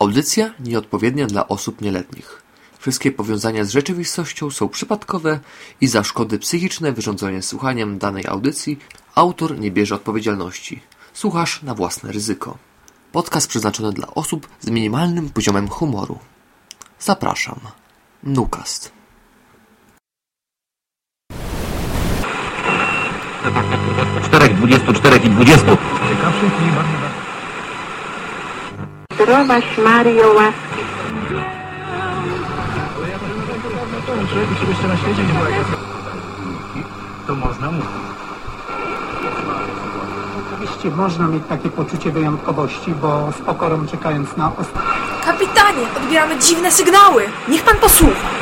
Audycja nieodpowiednia dla osób nieletnich. Wszystkie powiązania z rzeczywistością są przypadkowe i za szkody psychiczne wyrządzone słuchaniem danej audycji autor nie bierze odpowiedzialności. Słuchasz na własne ryzyko. Podcast przeznaczony dla osób z minimalnym poziomem humoru. Zapraszam. Nukast. Czterech, dwudziestu czterech i dwudziestu. Zdrowaś Mario łaski. To można mówić. Oczywiście można mieć takie poczucie wyjątkowości, bo z pokorą czekając na ostatnie. Kapitanie, odbieramy dziwne sygnały. Niech pan posłucha.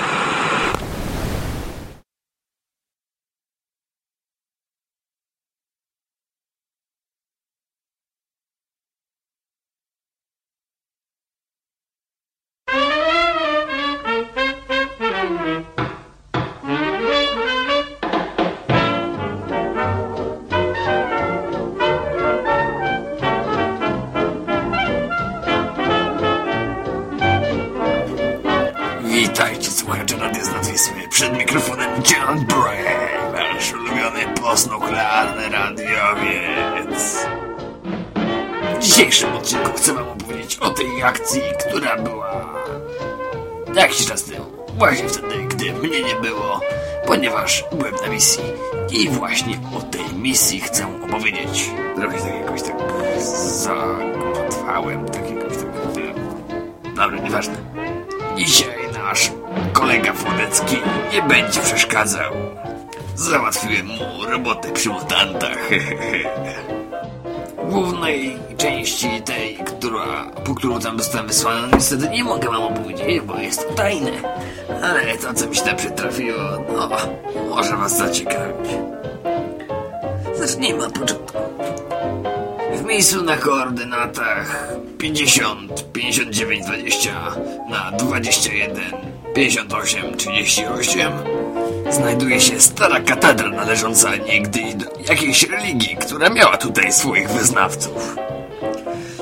Dzisiejszym odcinku chcę wam opowiedzieć o tej akcji, która była jakiś czas temu. Właśnie wtedy, gdy mnie nie było, ponieważ byłem na misji. I właśnie o tej misji chcę opowiedzieć. Trochę tak jakoś tak zagmatwałem, tak jakoś tak... Dobra, nieważne. Dzisiaj nasz kolega Włodecki nie będzie przeszkadzał. Załatwiłem mu robotę przy mutantach. Głównej części tej, która, po którą tam zostałem wysłany, niestety nie mogę wam opowiedzieć, bo jest to tajne. Ale to, co mi się tam przytrafiło, no, może was zaciekawić. Zacznijmy od początku. W miejscu na koordynatach 50, 59, 20 na 21, 58, 38 znajduje się stara katedra należąca niegdyś do jakiejś religii, która miała tutaj swoich wyznawców.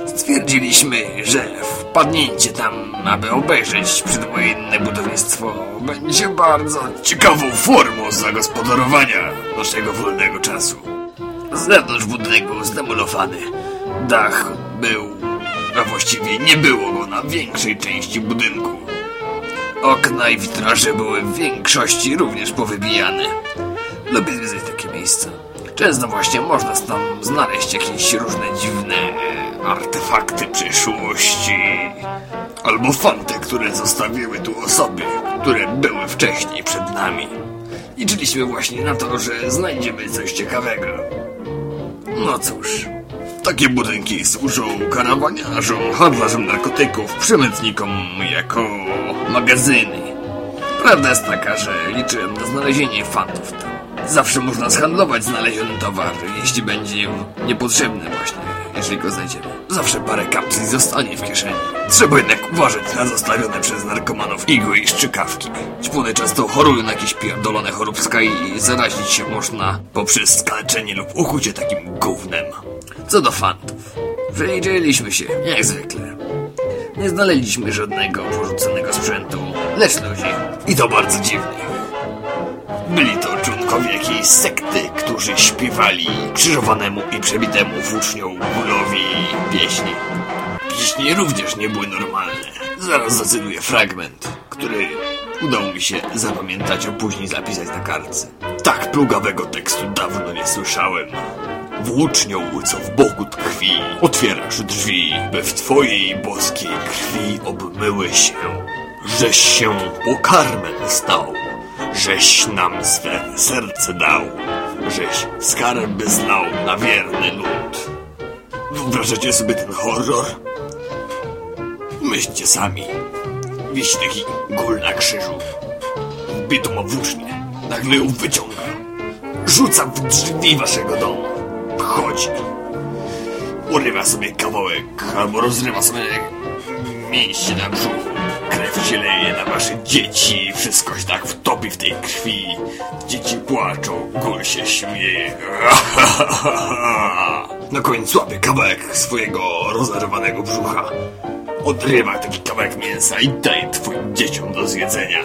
Stwierdziliśmy, że wpadnięcie tam, aby obejrzeć przedwojenne budownictwo, będzie bardzo ciekawą formą zagospodarowania naszego wolnego czasu. Zewnątrz budynku zdemolowany. Dach był, a właściwie nie było go na większej części budynku. Okna i witraże były w większości również powybijane. Lubię zwiedzać takie miejsca. Często właśnie można tam znaleźć jakieś różne dziwne e, artefakty przyszłości. Albo fanty, które zostawiły tu osoby, które były wcześniej przed nami. Liczyliśmy właśnie na to, że znajdziemy coś ciekawego. No cóż, takie budynki służą karawaniarzom, handlarzom narkotyków, przemytnikom jako magazyny. Prawda jest taka, że liczyłem na znalezienie fantów tam. Zawsze można zhandlować znaleziony towar, jeśli będzie niepotrzebny właśnie, jeżeli go znajdziemy. Zawsze parę kapsli zostanie w kieszeni. Trzeba jednak uważać na zostawione przez narkomanów igły i szczykawki. Ćpuny często chorują na jakieś pierdolone choróbska i zarazić się można poprzez skaleczenie lub ukucie takim gównem. Co do fantów. Przeliczyliśmy się, jak zwykle. Nie znaleźliśmy żadnego porzuconego sprzętu, lecz ludzi. I to bardzo dziwnych. Byli to członkowie jakiejś sekty, którzy śpiewali krzyżowanemu i przebitemu włócznią bólowi pieśni. Pieśni również nie były normalne. Zaraz zacytuję fragment, który udało mi się zapamiętać, a później zapisać na kartce. Tak plugawego tekstu dawno nie słyszałem. Włócznią, co w boku tkwi, otwierasz drzwi, by w twojej boskiej krwi obmyły się. Żeś się pokarmem stał, żeś nam swe serce dał, żeś skarby znał na wierny lud. Wyobrażacie sobie ten horror? Myślcie sami. Wisi taki gól na krzyżu. Wbitą ma włócznię. Nagle ją wyciąga. Rzuca w drzwi waszego domu. Wchodzi. Urywa sobie kawałek, albo rozrywa sobie mięśnie na brzuchu. Krew się na wasze dzieci, wszystko się tak wtopi w tej krwi. Dzieci płaczą, gól się śmieje. Na końcu łapie kawałek swojego rozerwanego brzucha. odrywa taki kawałek mięsa i daje twoim dzieciom do zjedzenia.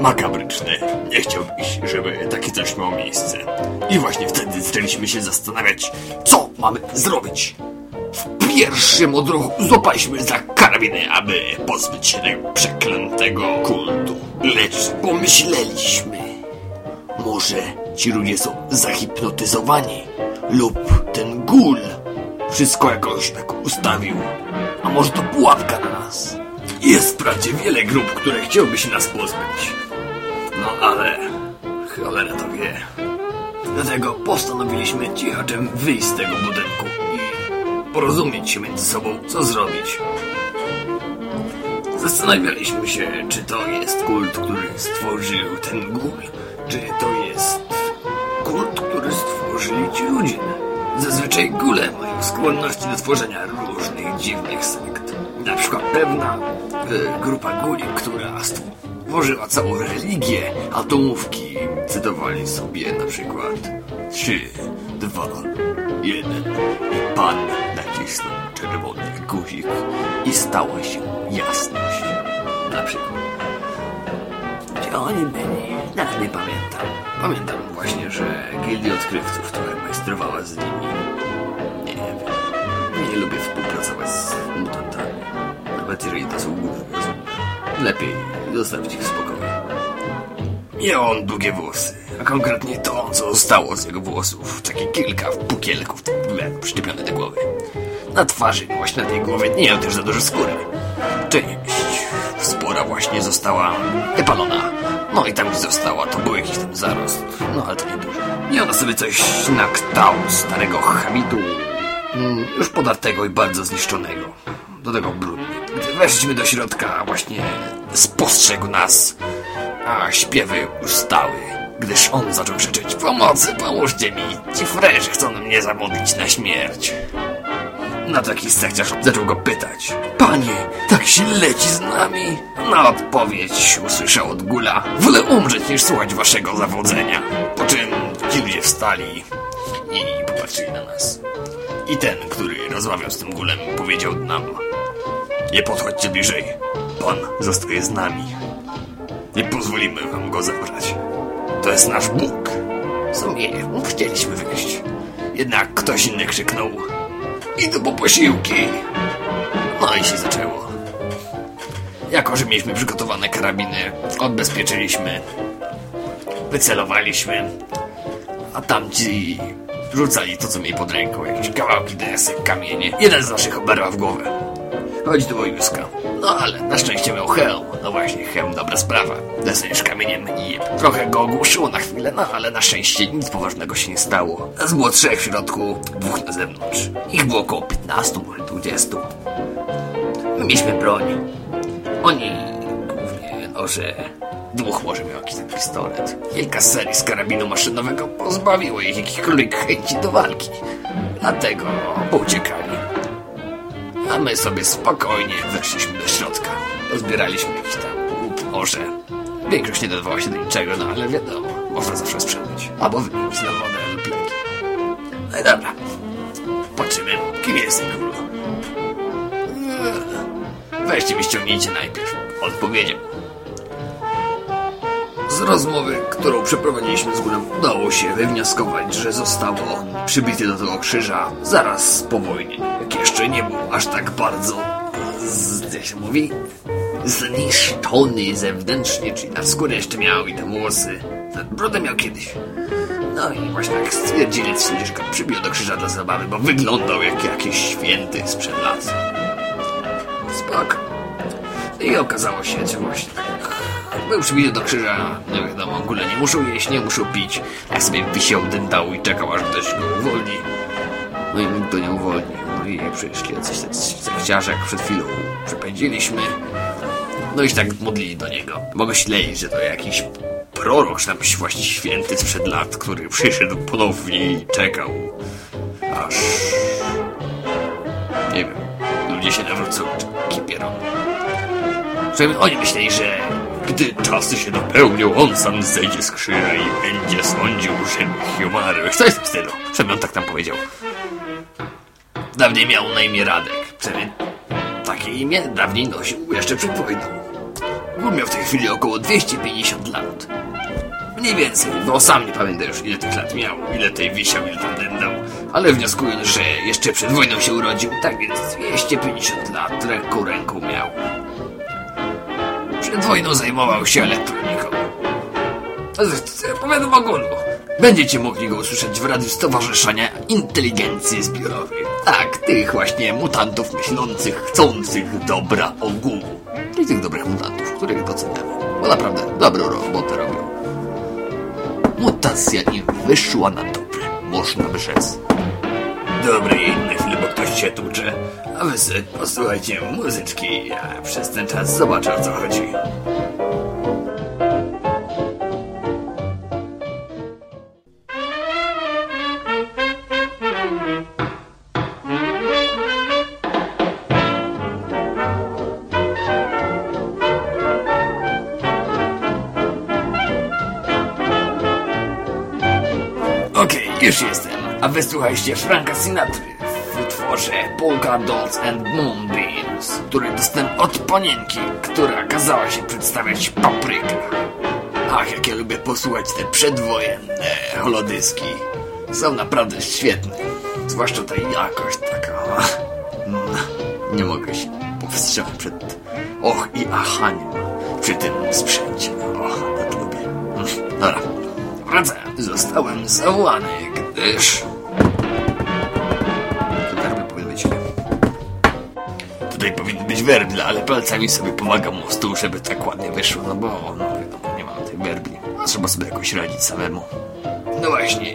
Makabryczne. Nie chciałbyś, żeby takie coś miało miejsce. I właśnie wtedy zaczęliśmy się zastanawiać, co mamy zrobić. W pierwszym odruchu złapaliśmy za karabiny, aby pozbyć się tego przeklętego kultu. Lecz pomyśleliśmy, może ci ludzie są zahipnotyzowani lub ten gul wszystko jakoś tak ustawił. A może to pułapka na nas? Jest wprawdzie wiele grup, które chciałyby się nas pozbyć. No ale cholera to wie. Dlatego postanowiliśmy cichaczem wyjść z tego budynku porozumieć się między sobą, co zrobić. Zastanawialiśmy się, czy to jest kult, który stworzył ten gul, czy to jest kult, który stworzyli ci ludzie. Zazwyczaj gule mają skłonności do tworzenia różnych dziwnych sekt. Na przykład pewna e, grupa guli, która stworzyła całą religię atomówki, cytowali sobie na przykład 3, 2, 1 i pan nacisnął czerwony guzik i stała się jasność. Na przykład. Gdzie oni byli? Nawet nie pamiętam. Pamiętam właśnie, że gildia odkrywców trochę majstrowała z nimi. Nie wiem. Nie lubię współpracować z mutantami. Nawet jeżeli to są główne. Lepiej zostawić ich w spokoju. Miał on długie włosy, a konkretnie to, co zostało z jego włosów. Takie kilka pukielków, jak przyczepione do głowy. Na twarzy, właśnie na tej głowie, nie miał też za dużo skóry. Część spora właśnie została wypalona. No i tam gdzie została, to był jakiś tam zarost. No ale to nie dużo. Miał na sobie coś na kształt starego habitu. Mm, już podartego i bardzo zniszczonego. Do tego brudny. Gdy weszliśmy do środka, właśnie spostrzegł nas, a śpiewy ustały. Gdyż on zaczął krzyczeć Pomocy, pomóżcie mi! Ci frerzy chcą mnie zamodlić na śmierć. Na takich sekcjach zaczął go pytać. Panie, tak się leci z nami? Na odpowiedź usłyszał od gula. Wolę umrzeć niż słuchać waszego zawodzenia. Po czym ci ludzie wstali i popatrzyli na nas. I ten, który rozmawiał z tym gulem, powiedział nam. Nie podchodźcie bliżej. Pan zostaje z nami. Nie pozwolimy wam go zabrać. To jest nasz Bóg. W sumie chcieliśmy wyjść. Jednak ktoś inny krzyknął. Idę po posiłki. No i się zaczęło. Jako, że mieliśmy przygotowane karabiny, odbezpieczyliśmy, wycelowaliśmy, a tamci rzucali to, co mieli pod ręką, jakieś kawałki desek, kamienie. Jeden z naszych oberwał w głowę. Chodź do Juska. No ale na szczęście miał hełm. No właśnie, hełm dobra sprawa. Dostaniesz kamieniem i. Trochę go ogłuszyło na chwilę, no ale na szczęście nic poważnego się nie stało. Nas było trzech w środku, dwóch na zewnątrz. Ich było około 15, może 20. My mieliśmy broń. Oni głównie noże. Dwóch może miał jakiś pistolet. Kilka serii z karabinu maszynowego pozbawiło ich jakichkolwiek chęci do walki. Dlatego pouciekali. A my sobie spokojnie weszliśmy do środka. Rozbieraliśmy jakiś tam łup. Większość nie dodawała się do niczego, no ale wiadomo, można zawsze sprzedać. Albo wymienić na wodę lub leki. No i dobra. Patrzymy, kim jest ten król. Eee, Weźcie mi ściągnijcie najpierw. Odpowiedział. Rozmowy, którą przeprowadziliśmy z górą, udało się wywnioskować, że został on przybity do tego krzyża zaraz po wojnie. Jak jeszcze nie był aż tak bardzo, z, jak się mówi, zniszczony zewnętrznie, czyli na skórę jeszcze miał i te włosy. Brodę miał kiedyś. No i właśnie tak stwierdzili, że go przybił do krzyża dla zabawy, bo wyglądał jak jakiś święty sprzed lat. Spoko. I okazało się, że właśnie tak był przybity do krzyża, no wiadomo, w ogóle nie muszą jeść, nie muszą pić. Jak sobie wisiał, dętał i czekał, aż ktoś go uwolni. No i nikt go nie uwolnił. No i przyszli jacyś sekciarze, jak przed chwilą przepędziliśmy. No i się tak modlili do niego. Mogę śledzić, że to jakiś prorok, czy tam właśnie święty sprzed lat, który przyszedł ponownie i czekał. Aż... Nie wiem. Ludzie się nawrócą, czy kipierą. Przynajmniej oni myśleli, że gdy czasy się napełnią, on sam zejdzie z krzyża i będzie sądził żywych i umarłych. Co jest w stylu? Przynajmniej on tak tam powiedział. Dawniej miał na imię Radek. Tak takie imię dawniej nosił jeszcze przed wojną. Ból miał w tej chwili około 250 lat. Mniej więcej, bo sam nie pamiętam już ile tych lat miał, ile tej wisiał, ile tam dędał. Ale wnioskując, że jeszcze przed wojną się urodził, tak więc 250 lat ręką ręką miał. Przed wojną zajmował się elektroniką. Powiadam ogólu. Będziecie mogli go usłyszeć w radiu Stowarzyszenia Inteligencji Zbiorowej. Tak, tych właśnie mutantów myślących, chcących dobra ogółu. Czyli tych dobrych mutantów, których doceniamy. Bo naprawdę dobrą robotę robią. Mutacja im wyszła na dobre, można by rzec. Dobry, na chwilę, bo ktoś się tłucze. A wy sobie posłuchajcie muzyczki, ja przez ten czas zobaczę o co chodzi. A wysłuchajcie Franka Sinatry w utworze Polka Dolls and Moonbeams, który dostałem od panienki, która kazała się przedstawiać papryka. Ach, jak ja lubię posłuchać te przedwojenne holodyski. Są naprawdę świetne. Zwłaszcza ta jakość taka... Nie mogę się powstrzymać przed och i achaniem przy tym sprzęcie. Och, tak lubię. Dobra, wracam. Zostałem zawołany, gdyż... Tutaj powinny być werbla, ale palcami sobie pomagam o stół, żeby tak ładnie wyszło, no bo no wiadomo, nie mam tej werbli. Trzeba sobie jakoś radzić samemu. No właśnie.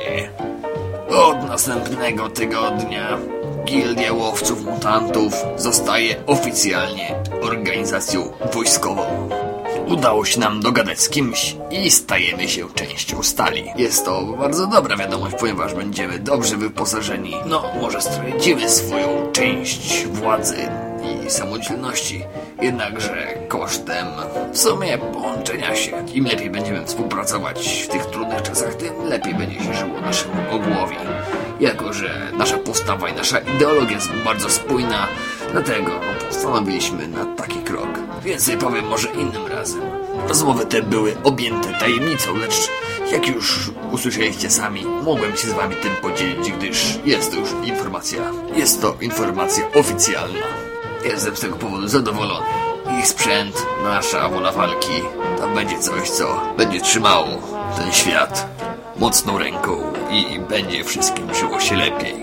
Od następnego tygodnia Gildia Łowców Mutantów zostaje oficjalnie organizacją wojskową. Udało się nam dogadać z kimś i stajemy się częścią stali. Jest to bardzo dobra wiadomość, ponieważ będziemy dobrze wyposażeni. No, może stracimy swoją część władzy samodzielności, jednakże kosztem w sumie połączenia się. Im lepiej będziemy współpracować w tych trudnych czasach, tym lepiej będzie się żyło naszemu ogłowi. Jako, że nasza postawa i nasza ideologia jest bardzo spójna, dlatego postanowiliśmy na taki krok. Więcej powiem może innym razem. Rozmowy te były objęte tajemnicą, lecz jak już usłyszeliście sami, mogłem się z wami tym podzielić, gdyż jest to już informacja. Jest to informacja oficjalna. Jestem z tego powodu zadowolony. Ich sprzęt, nasza wola walki, to będzie coś, co będzie trzymało ten świat mocną ręką i będzie wszystkim żyło się lepiej.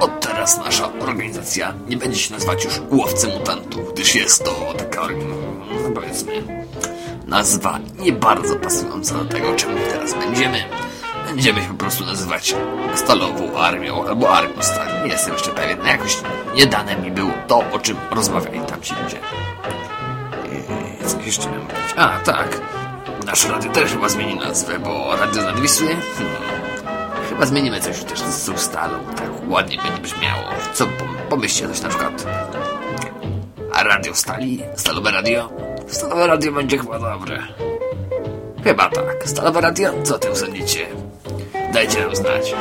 Od teraz nasza organizacja nie będzie się nazywać już Łowcy Mutantów, gdyż jest to taka, no powiedzmy, nazwa nie bardzo pasująca do tego, czym teraz będziemy. Będziemy się po prostu nazywać Stalową Armią albo Armią Stali. Nie jestem jeszcze pewien. No jakoś nie dane mi było to, o czym rozmawiali tamci ludzie. Eee, Co jeszcze miałem powiedzieć? A, tak. Nasze radio też chyba zmieni nazwę, bo radio nad Wisły? Hmm. Chyba zmienimy coś też z tą stalą. Tak ładnie będzie brzmiało. Co pom- pomyślcie coś na przykład? A radio stali? Stalowe radio? Stalowe radio będzie chyba dobre. Chyba tak. Stalowe radio? Co o tym sądzicie? Dajcie nam znać.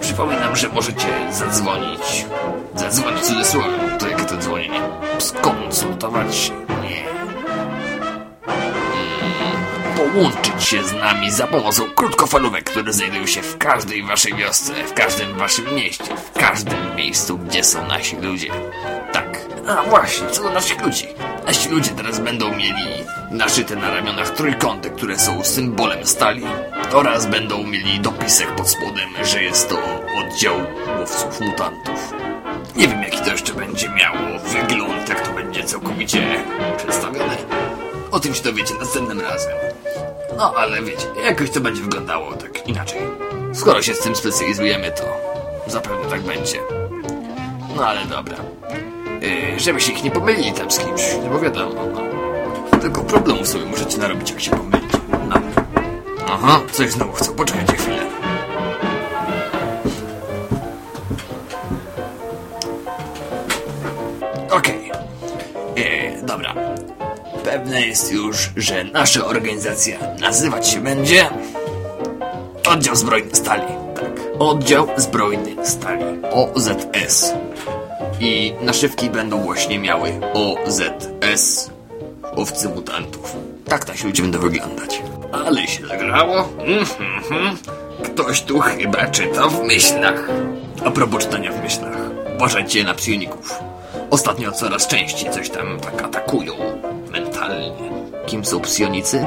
Przypominam, że możecie zadzwonić. Zadzwonić w cudzysłowie. To jakie to dzwonienie? Skonsultować się. Nie. połączyć się z nami za pomocą krótkofalówek, które znajdują się w każdej waszej wiosce, w każdym waszym mieście, w każdym miejscu, gdzie są nasi ludzie. Tak. A właśnie, co do naszych ludzi. Nasi ludzie teraz będą mieli naszyte na ramionach trójkąty, które są symbolem stali oraz będą mieli dopisek pod spodem, że jest to oddział łowców mutantów. Nie wiem, jaki to jeszcze będzie miało wygląd, jak to będzie całkowicie przedstawione. O tym się dowiecie następnym razem. No, ale wiecie, jakoś to będzie wyglądało tak inaczej. Skoro się z tym specjalizujemy, to zapewne tak będzie. No, ale dobra. Yy, żeby się ich nie pomylili tam z kimś, no bo wiadomo, no. Tylko problemów sobie możecie narobić, jak się pomylicie. No. Aha, coś znowu chcą. Poczekajcie chwilę. Okej. Yy, dobra. Pewne jest już, że nasza organizacja nazywać się będzie Oddział Zbrojny Stali. Tak. Oddział Zbrojny Stali. OZS. I naszywki będą właśnie miały OZS. Owcy mutantów. Tak ta się będą wyglądać. Ale się zagrało. Mhm. Ktoś tu chyba czyta w myślach. A propos czytania w myślach. Uważajcie na psioników. Ostatnio coraz częściej coś tam tak atakują. Mentalnie. Kim są psionicy?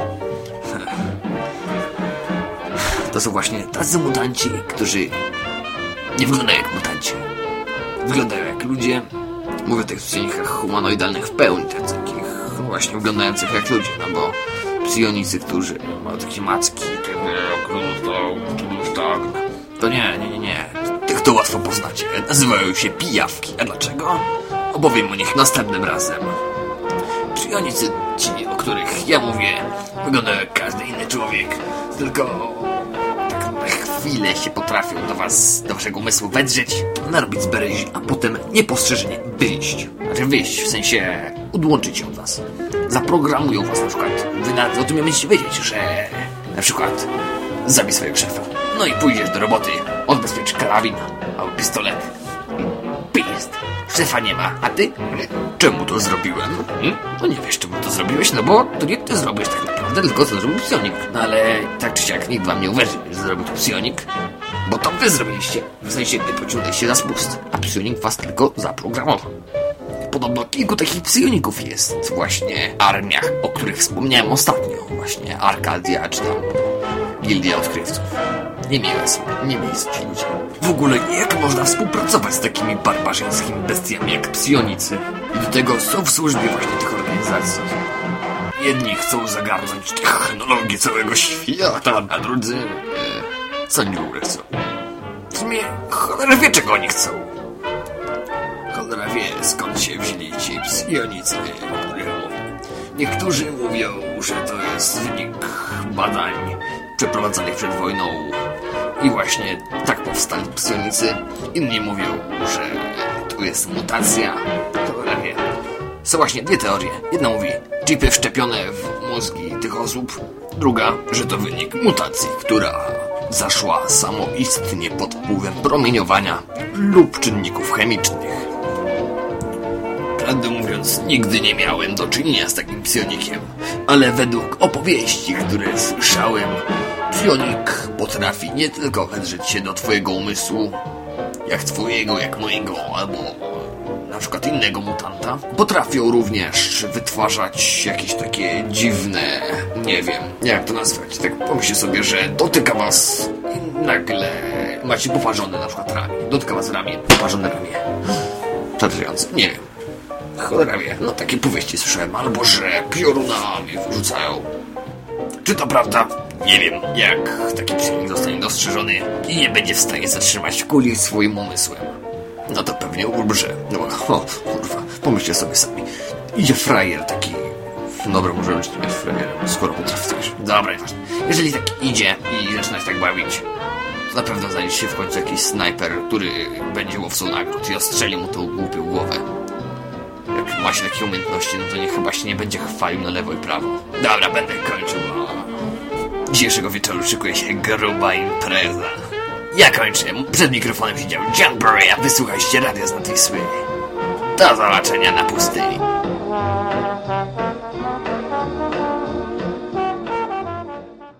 To są właśnie tacy mutanci, którzy nie wyglądają jak mutanci. Wyglądają jak ludzie. Mówię o tych psionikach humanoidalnych w pełni, takich właśnie wyglądających jak ludzie, no bo psionicy, którzy mają takie macki, takie tak. To nie, nie, nie, nie. Tych to łatwo poznacie. Nazywają się pijawki. A dlaczego? Opowiem o nich następnym razem. Psionicy ci, o których ja mówię, wyglądają jak każdy inny człowiek. Tylko tak chwilę się potrafią do was, do waszego umysłu wedrzeć, narobić zbereź, a potem niepostrzeżenie wyjść. Znaczy wyjść, w sensie odłączyć się od was. Zaprogramują was na przykład. Wy nawet o tym nie będziecie wiedzieć, że na przykład zabij swojego szefa. No i pójdziesz do roboty, odbezpiecz karabin albo pistolet. Pist. Szefa nie ma, a ty? Czemu to zrobiłem? Hmm? No nie wiesz, czemu to zrobiłeś, no bo to nie ty zrobisz tak naprawdę, tylko to zrobił psionik. No ale tak czy siak nikt wam nie uwierzy, że zrobił to psionik, bo to wy zrobiliście. W sensie wy pociągnęliście za spust, a psionik was tylko zaprogramował. Podobno kilku takich psioników jest właśnie armiach, o których wspomniałem ostatnio. Właśnie Arkadia, czy tam Gildia Odkrywców. Niemiłe są, niemiłe są ci ludzie. W ogóle jak można współpracować z takimi barbarzyńskimi bestiami jak psionicy? I do tego są w służbie właśnie tych organizacji. Jedni chcą zagarnąć technologię całego świata, a drudzy... E, co ogóle chcą? W sumie cholera wie czego oni chcą. Cholera wie skąd się wzięli ci psionicy, o których mówię. Niektórzy mówią, że to jest wynik badań przeprowadzonych przed wojną i właśnie tak powstali psionicy. Inni mówią, że to jest mutacja. Są właśnie dwie teorie. Jedna mówi, chipy wszczepione w mózgi tych osób. Druga, że to wynik mutacji, która zaszła samoistnie pod wpływem promieniowania lub czynników chemicznych. Prawdę mówiąc, nigdy nie miałem do czynienia z takim psionikiem, ale według opowieści, które słyszałem, psionik potrafi nie tylko wedrzeć się do twojego umysłu, jak twojego, jak mojego, albo na przykład innego mutanta, potrafią również wytwarzać jakieś takie dziwne, nie wiem, jak to nazwać, tak pomyślcie sobie, że dotyka was i nagle macie poparzone na przykład ramię, dotyka was ramię, poparzone ramię. Przerażające, nie wiem. Cholera wie, no takie powieści słyszałem, albo że piorunami wyrzucają. Czy to prawda? Nie wiem, jak taki psionik zostanie dostrzeżony i nie będzie w stanie zatrzymać kuli swoim umysłem. No to pewnie umrze. No o, kurwa, pomyślcie sobie sami. Idzie frajer taki... Dobra, może być nie jest frajerem, skoro potrafi coś. Dobra, nieważne. Jeżeli tak idzie i zaczyna się tak bawić, to na pewno znajdzie się w końcu jakiś snajper, który będzie łowcą nagród i ostrzeli mu tą głupią głowę. Jak ma się takie umiejętności, no to nie, chyba się nie będzie chwalił na lewo i prawo. Dobra, będę kończył, bo dzisiejszego wieczoru szykuje się gruba impreza. Ja kończę. Przed mikrofonem siedział John Bray, a wysłuchajcie radia z Wisły. Do zobaczenia na pustyni.